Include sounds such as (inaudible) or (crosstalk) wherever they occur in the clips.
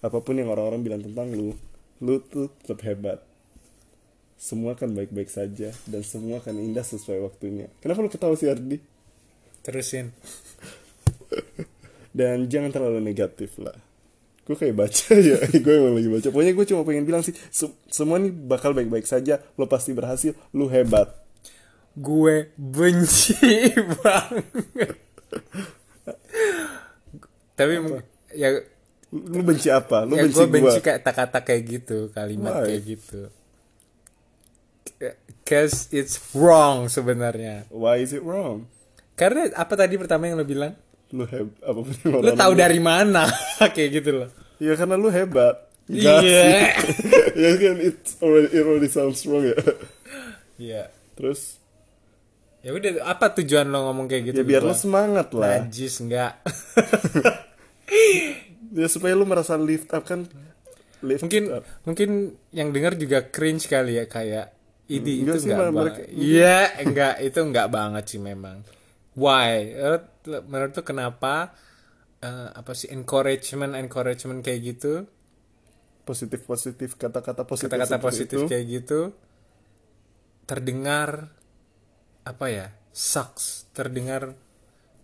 apa pun yang orang-orang bilang tentang lu lu tuh tetap hebat. Semua kan baik-baik saja dan semua kan indah sesuai waktunya. Kenapa lu ketawa sih Ardi? Terusin. (laughs) Dan jangan terlalu negatif lah. Gue kayak baca (laughs) ya gue emang lagi baca. Pokoknya gue cuma pengen bilang sih se- semua nih bakal baik-baik saja lo pasti berhasil lu hebat. Gue benci (laughs) banget. Tapi mung- ya lu benci apa? Lu ya benci gue gue benci kayak kata-kata kayak gitu kalimat Why? kayak gitu. Cause it's wrong sebenarnya. Why is it wrong? Karena apa tadi pertama yang lo bilang? Lu heb orang tahu dari mana? (laughs) Kayak gitu loh. Ya karena lu hebat. Iya. sih. (laughs) ya kan it already, it already sounds wrong ya. Iya. Terus? Ya udah apa tujuan lo ngomong kayak gitu ya biar lo gua? semangat lah. Najis enggak (laughs) ya supaya lu merasa lift up kan? Lift mungkin up. mungkin yang dengar juga cringe kali ya kayak ini Enggak itu sih, enggak mereka- iya enggak itu enggak banget sih memang. Why? Menurut tuh kenapa eh, apa sih encouragement encouragement kayak gitu? Positif positif kata-kata positif kata-kata positif itu. kayak gitu terdengar apa ya sucks. Terdengar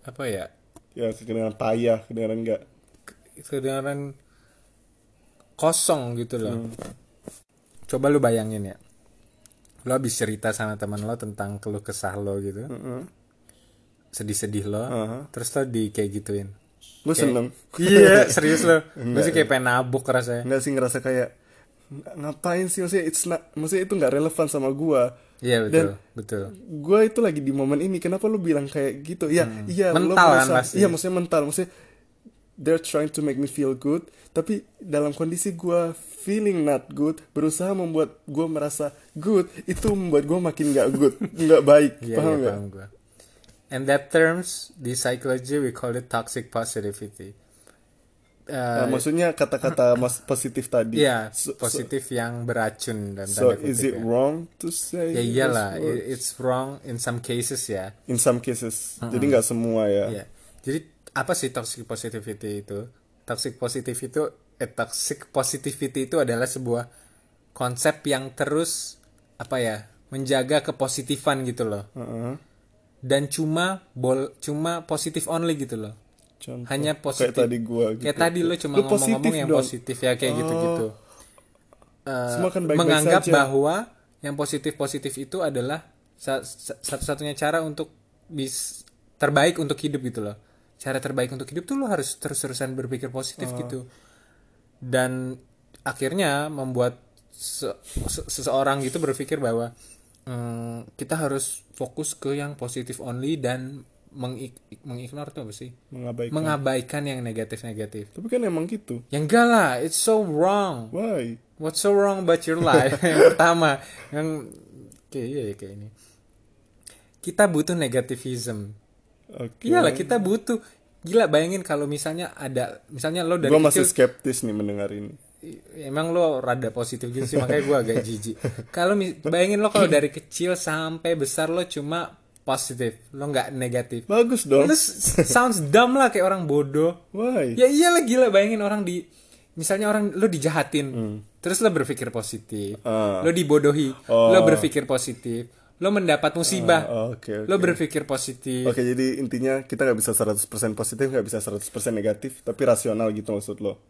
apa ya? Ya kedengaran payah kedengaran enggak kedengaran kosong gitu loh. Hmm. coba lu bayangin ya. Lo habis cerita sama teman lo tentang keluh kesah lo gitu. Sedih-sedih lo. Aha. terus lo di kayak gituin. Lu seneng? (laughs) Iya serius lo. (laughs) Gue sih kayak pengen nabuk rasanya. Enggak sih ngerasa kayak "Ng- ngapain sih? Maksudnya it's not maksudnya itu nggak relevan sama gua. Iya betul Dan- betul gua itu lagi di momen ini kenapa lu bilang kayak gitu? Ya iya lo Hmm. Mental kan merasa- pasti. iya maksudnya mental. Maksudnya they're trying to make me feel good tapi dalam kondisi gua feeling not good berusaha membuat gua merasa good itu membuat gua makin nggak good (laughs) nggak baik. Iya paham paham gue and that terms di psychology we call it toxic positivity. Nah, maksudnya kata-kata (laughs) mas positif tadi. Iya, So- so- positif yang beracun dan so, is it ya. wrong to say Ya iyalah, it's wrong in some cases ya. in some cases. Jadi nggak semua ya. Iya. Jadi apa sih toxic positivity itu? Toxic positivity itu eh, toxic positivity itu adalah sebuah konsep yang terus apa ya, menjaga kepositifan gitu loh. Heeh. Dan cuma bol cuma positif only gitu loh. Contoh. Hanya positif. kayak tadi gua gitu Kayak tadi lo cuma ngomong-ngomong yang dong. positif ya kayak gitu-gitu. Baik-baik menganggap saja. bahwa yang positif-positif itu adalah sa- sa- satu-satunya cara untuk bis terbaik untuk hidup gitu loh. Cara terbaik untuk hidup tuh lo harus terus-terusan berpikir positif Oh. gitu. Dan akhirnya membuat se- se- seseorang gitu berpikir bahwa hmm, kita harus fokus ke yang positif only dan mengik mengignore tuh apa sih? mengabaikan Mengabaikan yang negatif-negatif. tapi kan emang gitu Ya enggak lah, it's so wrong. why What's so wrong about your life? (laughs) yang pertama, yang kayak iya ya kayak ini. Kita butuh negativism. Oke Iyalah kita butuh. Gila bayangin kalau misalnya ada, misalnya lo dari gue masih kecil, skeptis nih mendengar ini emang lo rada positif gitu sih makanya gue agak jijik. Kalau bayangin lo kalau dari kecil sampai besar lo cuma positif, lo nggak negatif. bagus dong Lo sounds dumb lah kayak orang bodoh. why Ya iyalah gila bayangin orang di misalnya orang lo dijahatin. Terus lo berpikir positif. Ah. Lo dibodohi. Oh. Lo berpikir positif. Lo mendapat musibah. Oh, oke oke Lo berpikir positif. Oke jadi intinya kita nggak bisa 100% positif nggak bisa 100% negatif tapi rasional gitu maksud lo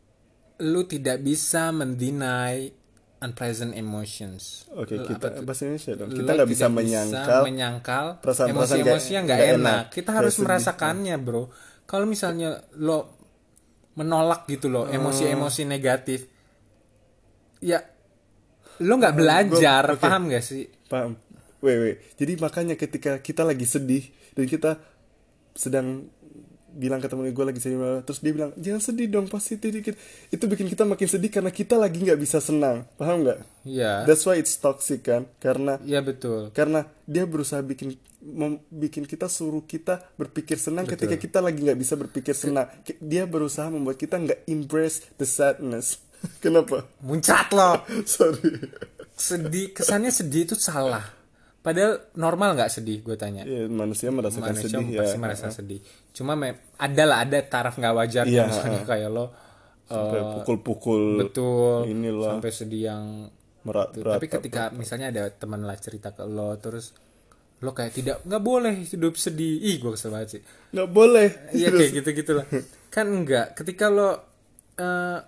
Lo tidak bisa mendeny unpleasant emotions. Oke Lo- kita bahasa Indonesia dong Lo kita nggak bisa menyangkal menyangkal perasaan-perasaan emosi-emosi yang nggak enak. enak. Kita harus sedih. merasakannya, bro. Kalau misalnya lo menolak gitu loh Hmm. emosi-emosi negatif, ya lo nggak belajar, gua- oke. paham gak sih? paham weh jadi makanya ketika kita lagi sedih dan kita sedang bilang ke temen gue lagi sedih terus dia bilang jangan sedih dong positif dikit. Itu bikin kita makin sedih karena kita lagi nggak bisa senang. Paham nggak? Iya, that's why it's toxic kan? Karena iya betul. karena dia berusaha bikin mem- bikin kita suruh kita berpikir senang ketika kita lagi nggak bisa berpikir senang. Dia berusaha membuat kita nggak embrace the sadness. (laughs) Kenapa? Muncrat lo, (laughs) sorry. Sedih, kesannya sedih itu salah. Padahal normal nggak sedih, gue tanya. ya, manusia merasakan manusia sedih pasti ya merasa sedih. Cuma me- ada lah ada taraf nggak wajarnya Iya, misalnya kayak lo uh, sampai eh, pukul-pukul betul inilah. sampai sedih yang merat Tuh, tapi ketika misalnya ada teman lah cerita ke lo terus lo kayak tidak nggak boleh hidup sedih. Ih gue kesel banget sih. Nggak boleh. Iya kayak gitu gitulah kan enggak ketika lo eh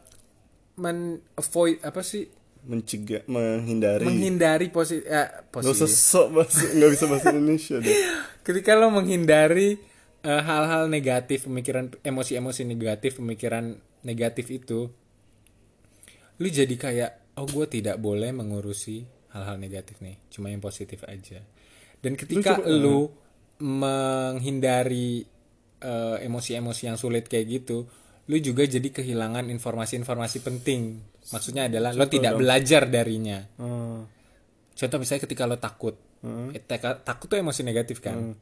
men avoid apa sih mencegah menghindari. Menghindari posisi eh, nggak usah posisi sok bahasa nggak bisa bahasa Indonesia deh. (laughs) Ketika lo menghindari eh, hal-hal negatif pemikiran emosi-emosi negatif pemikiran negatif itu lu jadi kayak oh gue tidak boleh mengurusi hal-hal negatif nih cuma yang positif aja. Dan ketika coba- lu menghindari eh, emosi-emosi yang sulit kayak gitu lu juga jadi kehilangan informasi-informasi penting. Maksudnya adalah lo tidak belajar darinya. Hmm. contoh misalnya ketika lo takut. Eh, teka- takut tuh emosi negatif kan?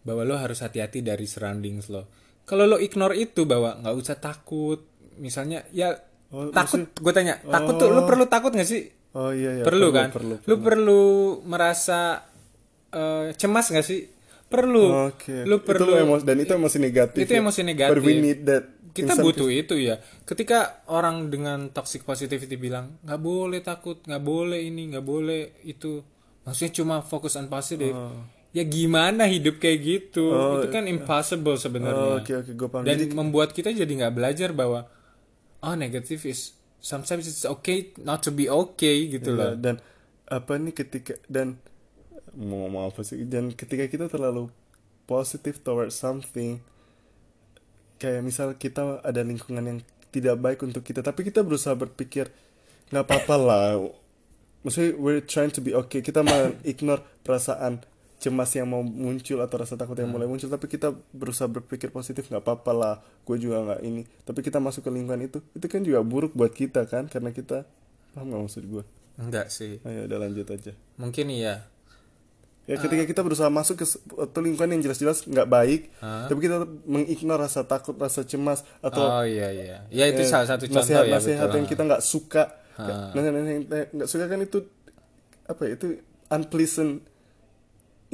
Bahwa lo harus hati-hati dari surroundings lo. Kalau lo ignore itu bahwa nggak usah takut misalnya ya Oh, takut gue tanya takut tuh lo perlu takut nggak sih? Oh iya iya perlu, kan? perlu lo perlu merasa eh, cemas nggak sih perlu Oke. lo perlu itu emosi dan itu emosi negatif. itu ya. emosi negatif. But we need that. kita butuh itu ya ketika orang dengan toxic positivity bilang nggak boleh takut nggak boleh ini nggak boleh itu maksudnya cuma fokus on positive Oh. ya gimana hidup kayak gitu itu kan impossible Oh, sebenarnya oke gue paham. dan Jadi membuat kita jadi nggak belajar bahwa oh negative is sometimes it's okay not to be okay gitu loh Iya, dan apa nih ketika dan mau ngomong apa sih. Dan ketika kita terlalu positive towards something kayak misal kita ada lingkungan yang tidak baik untuk kita tapi kita berusaha berpikir nggak apa-apa lah. Maksudnya we're trying to be okay. Kita malah ignore perasaan cemas yang mau muncul atau rasa takut yang mulai muncul tapi kita berusaha berpikir positif nggak apa-apa lah gue juga nggak ini. Tapi kita masuk ke lingkungan itu itu kan juga buruk buat kita kan karena kita paham nggak maksud gue enggak sih. Ayo udah lanjut aja. Mungkin iya ya ketika kita berusaha masuk ke lingkungan yang jelas-jelas nggak baik tapi kita mengignore rasa takut rasa cemas atau oh iya iya. Ya itu eh, salah satu contoh ya nasihat-nasihat betul. yang kita nggak suka. Nasihat yang nggak suka kan itu apa ya itu unpleasant.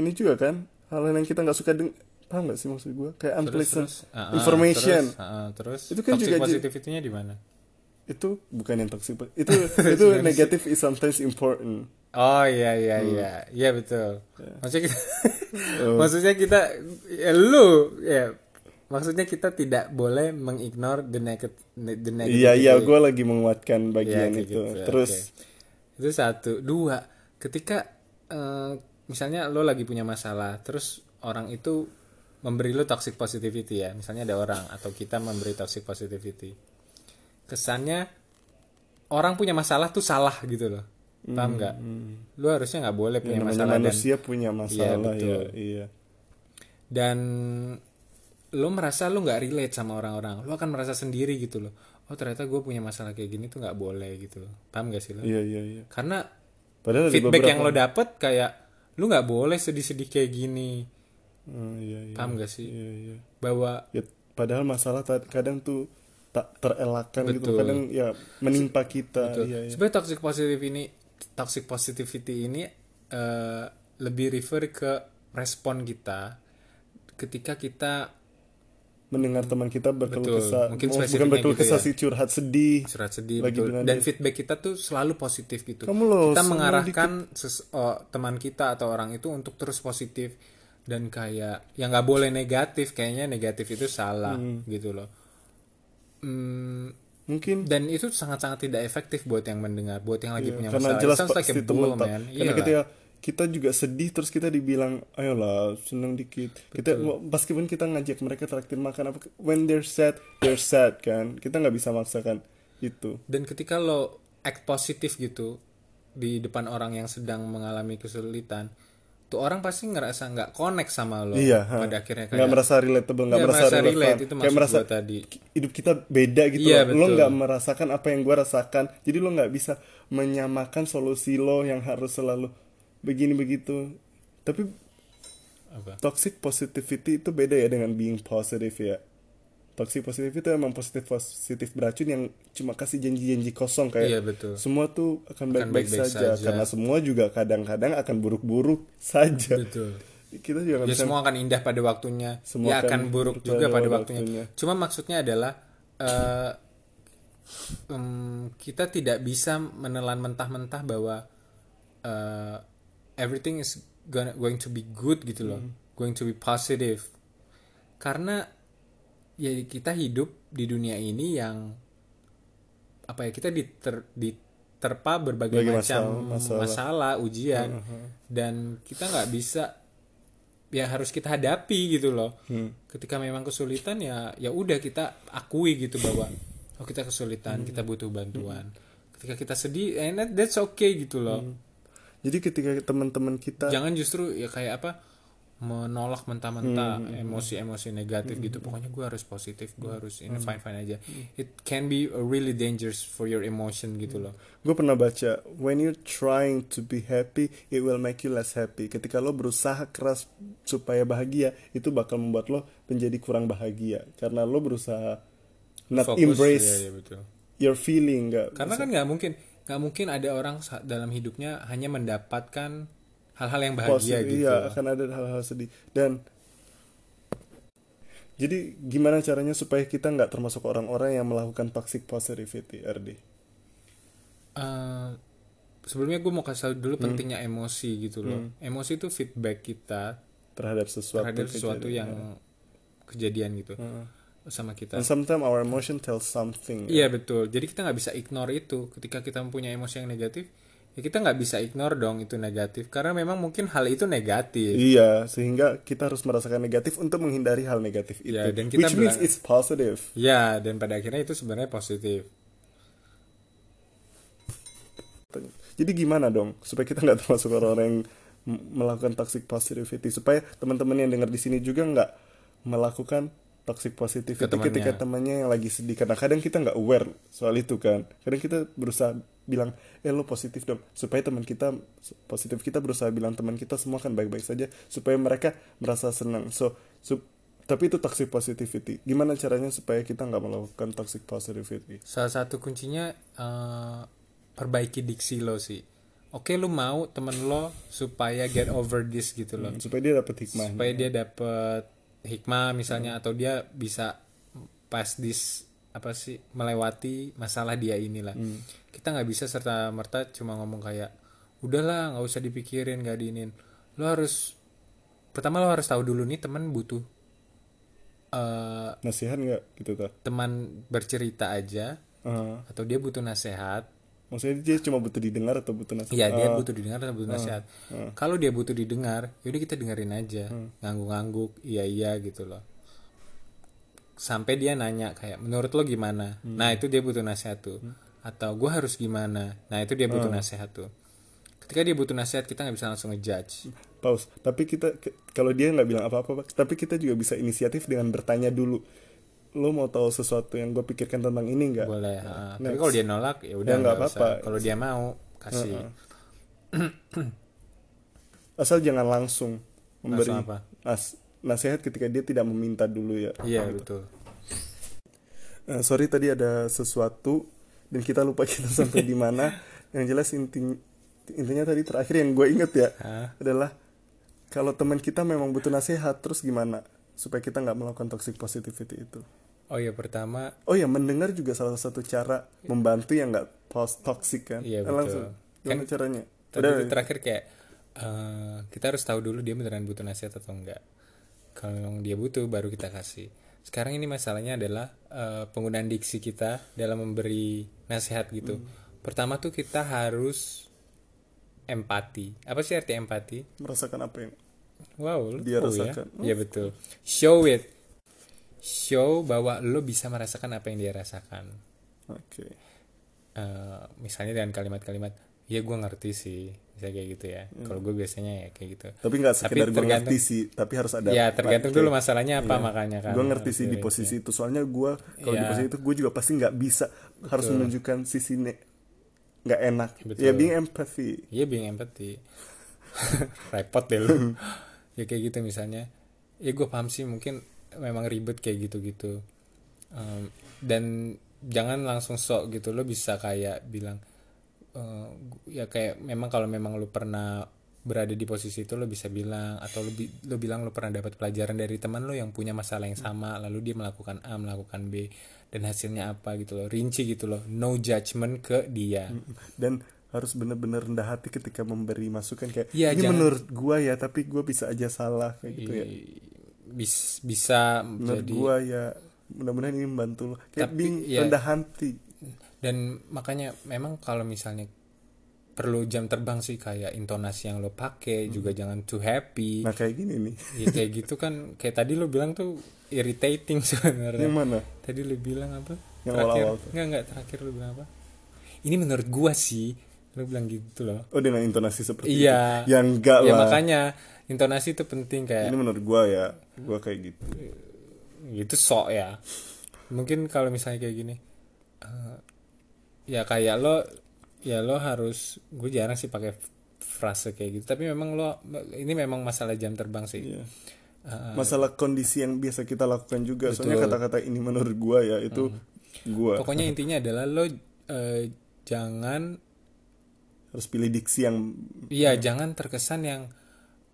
Ini juga kan hal yang kita nggak suka deng paham nggak sih maksud gue kayak unpleasant terus, ah, ah, information. terus, ah, terus Itu kan toxic juga positivity-nya di mana itu bukan yang toxic itu (laughs) itu negative is sometimes important. Oh iya iya Hmm. iya. Iya betul. Maksudnya kita (laughs) Oh. maksudnya kita ya, lu ya maksudnya kita tidak boleh mengignorre the negative the negative iya iya gue lagi menguatkan bagian kayak itu. gitu, terus? Oke. itu satu. Dua ketika eh, misalnya lo lagi punya masalah terus orang itu memberi lo toxic positivity ya. Misalnya ada orang atau kita memberi toxic positivity kesannya orang punya masalah tuh salah gitu loh. Paham nggak? Lo harusnya nggak boleh punya Hmm, namanya masalah dan manusia punya masalah betul. ya iya. Dan lo merasa lo nggak relate sama orang-orang. Lo akan merasa sendiri gitu loh. Oh ternyata gue punya masalah kayak gini tuh nggak boleh gitu paham gak sih lo iya iya iya. Karena padahal ada feedback beberapa yang lo dapet kayak lu nggak boleh sedih-sedih kayak gini. Oh, iya iya. Paham gak sih? Iya iya. Bahwa ya padahal masalah kadang tuh tak terelakkan gitu Betul. kadang ya menimpa kita Betul. iya iya sebenarnya toxic positive ini toxic positivity ini eh, lebih refer ke respon kita ketika kita mendengar teman kita berkeluh Betul. kesah Mungkin oh, bukan spesifiknya berkeluh gitu kesah ya. sih curhat sedih surat sedih Lagi betul. dan dia- feedback kita tuh selalu positif gitu Kamu loh, kita mengarahkan ses- oh, teman kita atau orang itu untuk terus positif dan kayak ya nggak boleh negatif kayaknya negatif itu salah gitu loh Hmm, mungkin. Dan itu sangat-sangat tidak efektif buat yang mendengar buat yang lagi punya Iya, karena masalah. Jelas It sounds like teman tak- man. karena ketika kita juga sedih terus kita dibilang ayolah seneng dikit. Kita meskipun kita ngajak mereka traktir makan apa when they're sad they're sad kan? Kita nggak bisa maksakan itu. Dan ketika lo act positif gitu di depan orang yang sedang mengalami kesulitan tuh orang pasti ngerasa nggak connect sama lo iya ha. pada akhirnya nggak kayak merasa relatable nggak Iya, merasa, merasa relevan relate, itu kayak merasa tadi. hidup kita beda gitu Iya, loh. lo nggak merasakan apa yang gua rasakan jadi lo nggak bisa menyamakan solusi lo yang harus selalu begini begitu tapi apa toxic positivity itu beda ya dengan being positive ya toxic positivity itu emang positif positif beracun yang cuma kasih janji-janji kosong kayak iya betul semua tuh akan baik-baik saja. saja. karena semua juga kadang-kadang akan buruk-buruk (laughs) saja betul kita juga ya bisa semua akan indah pada waktunya Semua ya akan buruk juga pada waktunya. waktunya cuma maksudnya adalah eh, (clears throat) em, kita tidak bisa menelan mentah-mentah bahwa eh, everything is gonna, going to be good gitu loh, going to be positive. Karena ya kita hidup di dunia ini yang apa ya kita diter, diterpa berbagai Berbagai macam masalah- masalah, masalah. ujian. Dan kita nggak bisa ya harus kita hadapi gitu loh. Ketika memang kesulitan ya ya udah kita akui gitu bahwa oh kita kesulitan kita butuh bantuan. Ketika kita sedih and that- that's okay gitu loh. Jadi ketika teman-teman kita jangan justru ya kayak apa menolak mentah-mentah emosi-emosi negatif gitu. pokoknya gue harus positif gue harus ini fine fine aja. It can be really dangerous for your emotion gitu loh. Gue pernah baca when you're trying to be happy it will make you less happy. Ketika lo berusaha keras supaya bahagia itu bakal membuat lo menjadi kurang bahagia. Karena lo berusaha not Fokus, embrace iya, iya, betul. your feeling nggak karena kan nggak mungkin nggak mungkin ada orang dalam hidupnya hanya mendapatkan hal-hal yang bahagia Posi- gitu iya akan ada hal-hal sedih dan jadi gimana caranya supaya kita nggak termasuk orang-orang yang melakukan toxic positivity RD Eh, sebelumnya gue mau kasih tahu dulu Hmm. pentingnya emosi gitu loh emosi itu feedback kita terhadap sesuatu terhadap sesuatu kejadian. yang kejadian gitu Heeh. sama kita and sometimes our emotion tells something Iya betul. Jadi kita nggak bisa ignore itu. Ketika kita mempunyai emosi yang negatif, ya kita nggak bisa ignore dong itu negatif. Karena memang mungkin hal itu negatif. Iya, sehingga kita harus merasakan negatif untuk menghindari hal negatif itu. Ya, dan kita Which means it's positive. Ya, dan pada akhirnya itu sebenarnya positif. Jadi gimana dong supaya kita nggak termasuk orang-orang yang melakukan toxic positivity supaya teman-teman yang dengar di sini juga nggak melakukan toxic positivity Ke temannya. ketika temannya yang lagi sedih. Karena kadang kita nggak aware soal itu kan. Kadang kita berusaha bilang eh lo positif dong. Supaya teman kita positif kita berusaha bilang teman kita semua kan baik-baik saja. Supaya mereka merasa senang. So sup- tapi itu toxic positivity. Gimana caranya supaya kita nggak melakukan toxic positivity? Salah satu kuncinya eh, perbaiki diksi lo sih. Oke, lu mau temen lo supaya get over this gitu loh. supaya dia dapat hikmah supaya dia dapet hikmah misalnya atau dia bisa pas dis apa sih melewati masalah dia inilah. Kita nggak bisa serta merta cuma ngomong kayak udahlah nggak usah dipikirin nggak diinin. Lo harus pertama lo harus tahu dulu nih teman butuh eh nasihat nggak gitu ta teman bercerita aja Ah. atau dia butuh nasihat maksudnya dia cuma butuh didengar atau butuh nasihat Iya dia Ah. butuh didengar atau butuh nasihat. Kalau dia butuh didengar, yaudah kita dengerin aja, ngangguk-ngangguk, iya iya gitu loh. Sampai dia nanya kayak, menurut lo gimana? Nah itu dia butuh nasihat tuh. Atau gue harus gimana? Nah itu dia butuh nasihat tuh. Ketika dia butuh nasihat kita nggak bisa langsung ngejudge. pause tapi kita kalau dia nggak bilang apa-apa tapi kita juga bisa inisiatif dengan bertanya dulu lo mau tahu sesuatu yang gue pikirkan tentang ini nggak Boleh. ha. Tapi kalau dia nolak ya udah Ya, nggak apa-apa. Kalau dia mau kasih. asal jangan langsung memberi Langsung apa? nas- nasihat ketika dia tidak meminta dulu ya Iya betul. Eh, sorry tadi ada sesuatu dan kita lupa (laughs) kita sampai di mana yang jelas inti intinya tadi terakhir yang gue inget ya Hah? adalah kalau teman kita memang butuh nasihat terus gimana supaya kita nggak melakukan toxic positivity itu Oh iya pertama Oh ya, mendengar juga salah satu cara membantu yang nggak post toxic kan? Iya, Eh, betul. Langsung. Gimana caranya? Udah, itu terakhir kayak eh, kita harus tahu dulu dia beneran butuh nasihat atau enggak. Kalau memang dia butuh baru kita kasih. Sekarang ini masalahnya adalah eh, penggunaan diksi kita dalam memberi nasihat gitu. Hmm. Pertama tuh kita harus empati. Apa sih arti empati? merasakan apa yang Wow, lu Dia tahu ya? rasakan. Iya betul. Show it. Show bahwa lo bisa merasakan apa yang dia rasakan. Oke. Eh, misalnya dengan kalimat-kalimat ya gue ngerti sih misalnya kayak gitu ya Hmm. kalau gue biasanya ya kayak gitu Tapi nggak sekedar gue ngerti sih, tapi harus ada. ya tergantung dulu masalahnya apa makanya kan Gue ngerti sih di posisi itu. Soalnya gue kalau di Iya. posisi itu gue juga pasti nggak bisa harus menunjukkan sisi ne- nggak enak. Betul. Ya being empathy. iya being empathy (laughs) repot deh lu (laughs) ya kayak gitu misalnya. Ya gue paham sih mungkin memang ribet kayak gitu-gitu. Em, dan jangan langsung sok gitu. Lo bisa kayak bilang eh, ya kayak memang kalau memang lo pernah berada di posisi itu lo bisa bilang atau lo, bi- lo bilang lo pernah dapat pelajaran dari teman lo yang punya masalah yang sama lalu dia melakukan A melakukan B dan hasilnya apa gitu loh. Rinci gitu loh. No judgment ke dia. Dan harus bener-bener rendah hati ketika memberi masukan kayak Iya, ini jangan- menurut gua ya tapi gua bisa aja salah kayak gitu ya. Bis- bisa menurut jadi gua ya mudah-mudahan ini membantu lo. Kayak Tapi, bing ya. rendah hati. Dan makanya memang kalau misalnya perlu jam terbang sih kayak intonasi yang lo pakai juga jangan too happy. Nah kayak gini nih. Ya kayak gitu kan kayak tadi lo bilang tuh irritating (laughs) sebenarnya. Yang mana? Tadi lo bilang apa? Yang terakhir. awal-awal tuh. nggak nggak terakhir lo bilang apa? Ini menurut gua sih lo bilang gitu loh. Oh dengan intonasi seperti Iya. itu. Ya enggak ya lah. makanya intonasi itu penting kayak ini menurut gua ya gua kayak gitu. Gitu sok ya. Mungkin kalau misalnya kayak gini eh, ya kayak lo ya lo harus gue jarang sih pakai frase kayak gitu. Tapi memang lo ini memang masalah jam terbang sih. Iya. masalah kondisi yang biasa kita lakukan juga. Soalnya kata-kata ini menurut gua ya itu gua. Pokoknya intinya adalah lo eh, jangan harus pilih diksi yang iya jangan terkesan yang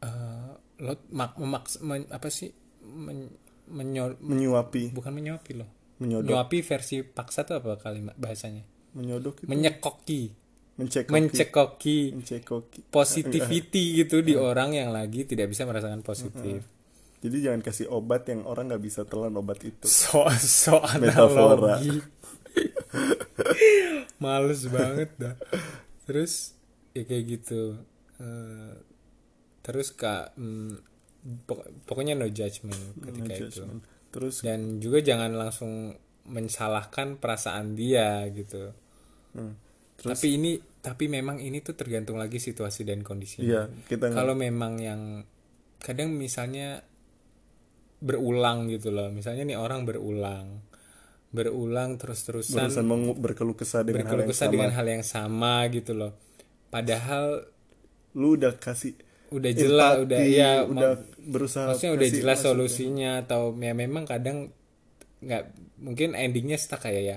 eh, lo mak, memaks- men- apa sih men, menyo- menyuapi. Bukan menyuapi lo menyodok. Menyuapi versi paksa tuh apa kalimat bahasanya? Menyodok itu. Menyekoki. Mencekoki. Mencekoki. Mencekoki. Positivity (laughs) gitu di orang yang lagi tidak bisa merasakan positif. jadi jangan kasih obat yang orang nggak bisa telan obat itu. So so analogi. (laughs) Males banget dah. Terus ya kayak gitu. Eh, terus kak mm, pok- pokoknya no judgment ketika itu. Judgment. terus Dan juga jangan langsung mensalahkan perasaan dia gitu. hmm, Tapi ini tapi memang ini tuh tergantung lagi situasi dan kondisinya. iya kita kalau memang yang kadang misalnya berulang gitu loh misalnya nih orang berulang berulang terus-terusan mengu- berkeluh kesah dengan hal berkeluh yang kesah sama. dengan hal yang sama gitu loh. Padahal lu udah kasih udah jelas empati, udah ya udah berusaha maksudnya udah kasih jelas masukan. solusinya atau ya memang kadang nggak mungkin endingnya stuck kayak ya.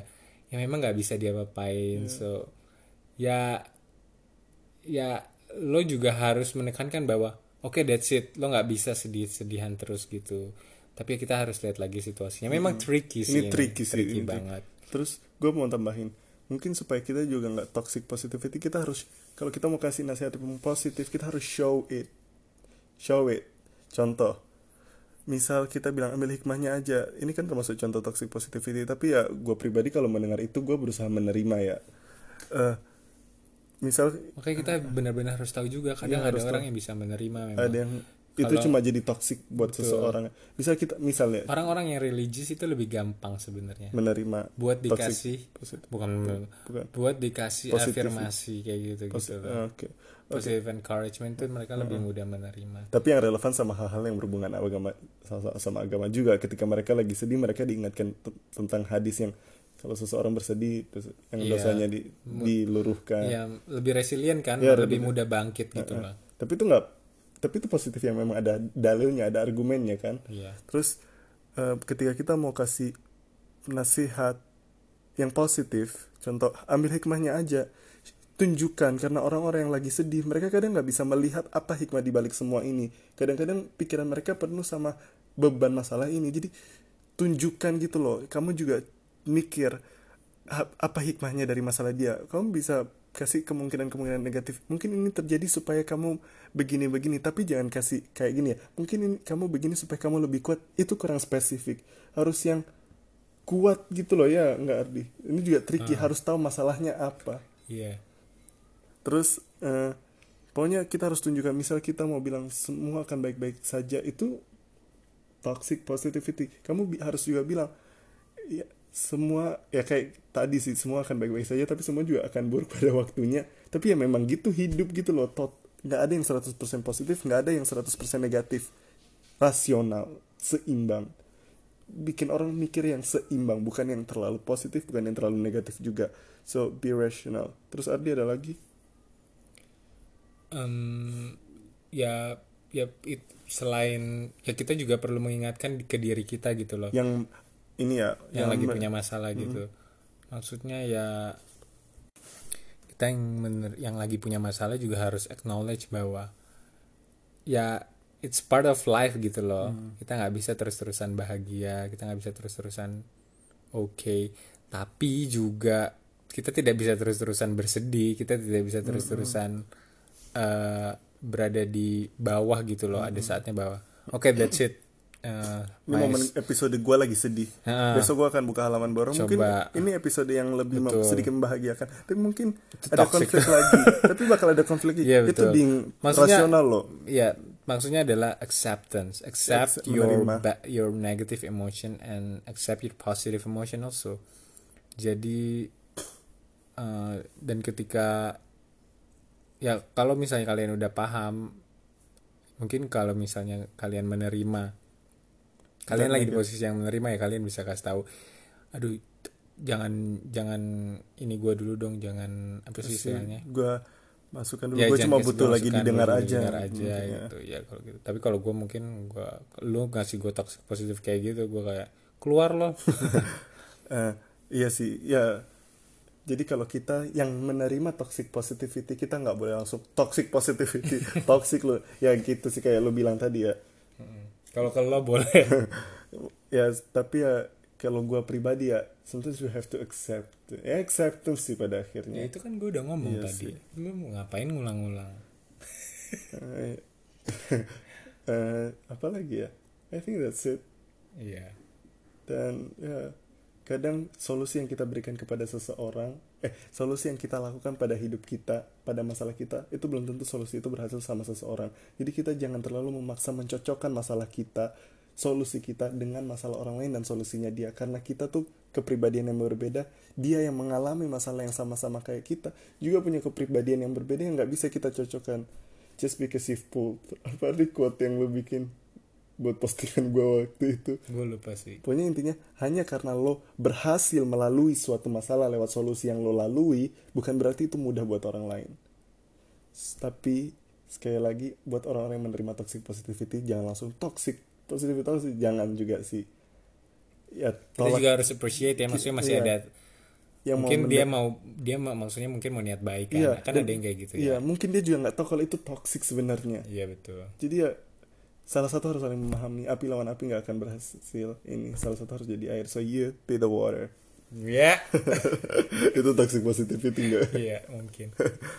Ya memang nggak bisa diapa-apain so ya ya lo juga harus menekankan bahwa oke that's it. Lo nggak bisa sedih-sedihan terus gitu tapi kita harus lihat lagi situasinya. Memang tricky sih ini tricky sih tricky ini. banget. Terus gue mau tambahin mungkin supaya kita juga nggak toxic positivity kita harus kalau kita mau kasih nasihat yang positif kita harus show it. Show it. Contoh misal kita bilang ambil hikmahnya aja. Ini kan termasuk contoh toxic positivity tapi ya gue pribadi kalau mendengar itu gue berusaha menerima ya. Eh, misal makanya kita benar-benar harus tahu juga kadang Iya, ada orang yang bisa menerima memang. ada yang itu Kalau- cuma jadi toxic buat seseorang. Misal kita misalnya orang-orang yang religius itu lebih gampang sebenarnya. menerima buat toxic dikasih positive. bukan bukan. buat dikasih Positif. afirmasi kayak gitu gitu loh. oke. Positive encouragement itu mereka lebih mudah menerima. Tapi yang relevan sama hal-hal yang berhubungan agama sama, sama agama juga. Ketika mereka lagi sedih mereka diingatkan tentang hadis yang kalau seseorang bersedih yang Iya. dosanya di, diluruhkan. Ya lebih resilient kan Ya, lebih lebih- mudah bangkit gitu loh. Tapi itu nggak tapi itu positif yang memang ada dalilnya ada argumennya kan. Iya. Terus eh, ketika kita mau kasih nasihat yang positif contoh ambil hikmahnya aja. Tunjukkan karena orang-orang yang lagi sedih mereka kadang nggak bisa melihat apa hikmah di balik semua ini. Kadang-kadang pikiran mereka penuh sama beban masalah ini. Jadi tunjukkan gitu loh. Kamu juga mikir "Ha- apa hikmahnya dari masalah dia? Kamu bisa kasih kemungkinan-kemungkinan negatif. Mungkin ini terjadi supaya kamu begini-begini tapi jangan kasih kayak gini ya. Mungkin ini kamu begini supaya kamu lebih kuat itu kurang spesifik. Harus yang kuat gitu loh ya nggak Ardi. Ini juga tricky harus tahu masalahnya apa. Iya. Terus eh, pokoknya kita harus tunjukkan misal kita mau bilang semua akan baik-baik saja itu toxic positivity. Kamu bi- harus juga bilang ya semua ya kayak tadi sih semua akan baik-baik saja tapi semua juga akan buruk pada waktunya. Tapi ya memang gitu hidup gitu loh tot nggak ada yang 100% positif nggak ada yang 100% negatif. Rasional seimbang. Bikin orang mikir yang seimbang bukan yang terlalu positif bukan yang terlalu negatif juga. So be rational. Terus Ardi ada lagi? Em, ya ya it- selain ya kita juga perlu mengingatkan ke diri kita gitu loh. Yang ini ya yang lagi me- punya masalah gitu. Maksudnya ya kita yang mener, yang lagi punya masalah juga harus acknowledge bahwa ya it's part of life gitu loh. Kita nggak bisa terus-terusan bahagia kita nggak bisa terus-terusan oke tapi juga kita tidak bisa terus-terusan bersedih kita tidak bisa terus-terusan eh, berada di bawah gitu loh ada saatnya bawah. Oke that's it Eh, Ini momen episode gue lagi sedih. Ha. Besok gue akan buka halaman baru. Mungkin Coba. ini episode yang lebih Betul. sedikit membahagiakan. Tapi mungkin ada toxic. konflik (laughs) lagi. Tapi bakal ada konflik lagi. Iya, Itu betul. being Maksudnya- rasional loh. ya maksudnya adalah acceptance accept Accept- your your negative emotion and accept your positive emotion also jadi eh, dan ketika ya kalau misalnya kalian udah paham mungkin kalau misalnya kalian menerima kalian lagi di posisi yang menerima ya kalian bisa kasih tahu aduh jangan jangan ini gua dulu dong jangan apa sih istilahnya Gue masukkan dulu. ya gue cuma butuh lagi didengar aja. didengar aja Mungkin ya. gitu ya kalau gitu tapi kalau gue mungkin gua lu ngasih gue toxic positif kayak gitu gue kayak keluar loh (laughs) Eh, iya sih. Ya. Jadi kalau kita yang menerima toxic positivity kita nggak boleh langsung toxic positivity, (laughs) toxic lo. Ya gitu sih kayak lo bilang tadi ya. Kalau kalau lo boleh. (laughs) Ya tapi ya kalau gue pribadi ya sometimes you have to accept. Ya acceptance sih pada ya akhirnya itu kan gue udah ngomong Iya tadi. lu mau ngapain ngulang-ngulang? Eh, (laughs) eh, apa lagi ya? I think that's it. Iya. Dan ya kadang solusi yang kita berikan kepada seseorang eh solusi yang kita lakukan pada hidup kita pada masalah kita itu belum tentu solusi itu berhasil sama seseorang. Jadi kita jangan terlalu memaksa mencocokkan masalah kita solusi kita dengan masalah orang lain dan solusinya dia. Karena kita tuh kepribadian yang berbeda dia yang mengalami masalah yang sama-sama kayak kita juga punya kepribadian yang berbeda yang nggak bisa kita cocokkan. Just because you've pulled (laughs) apa quote yang lo bikin buat postingan gue waktu itu gue lupa sih Pokoknya intinya hanya karena lo berhasil melalui suatu masalah lewat solusi yang lo lalui bukan berarti itu mudah buat orang lain. Tapi sekali lagi buat orang-orang yang menerima toxic positivity jangan langsung toxic positivity toxic jangan juga sih. Ya kita tolak juga harus appreciate ya maksudnya masih Iya. ada yang mau mungkin dia mende- mau dia mau maksudnya mungkin mau niat baik kan Iya, kan dan- ada yang kayak gitu Iya, ya mungkin dia juga nggak tahu kalau itu toxic sebenarnya. iya betul Jadi ya salah satu harus saling memahami api lawan api nggak akan berhasil. Ini salah satu harus jadi air. So you be the water. Ya. (laughs) Itu toxic positivity enggak iya mungkin (laughs)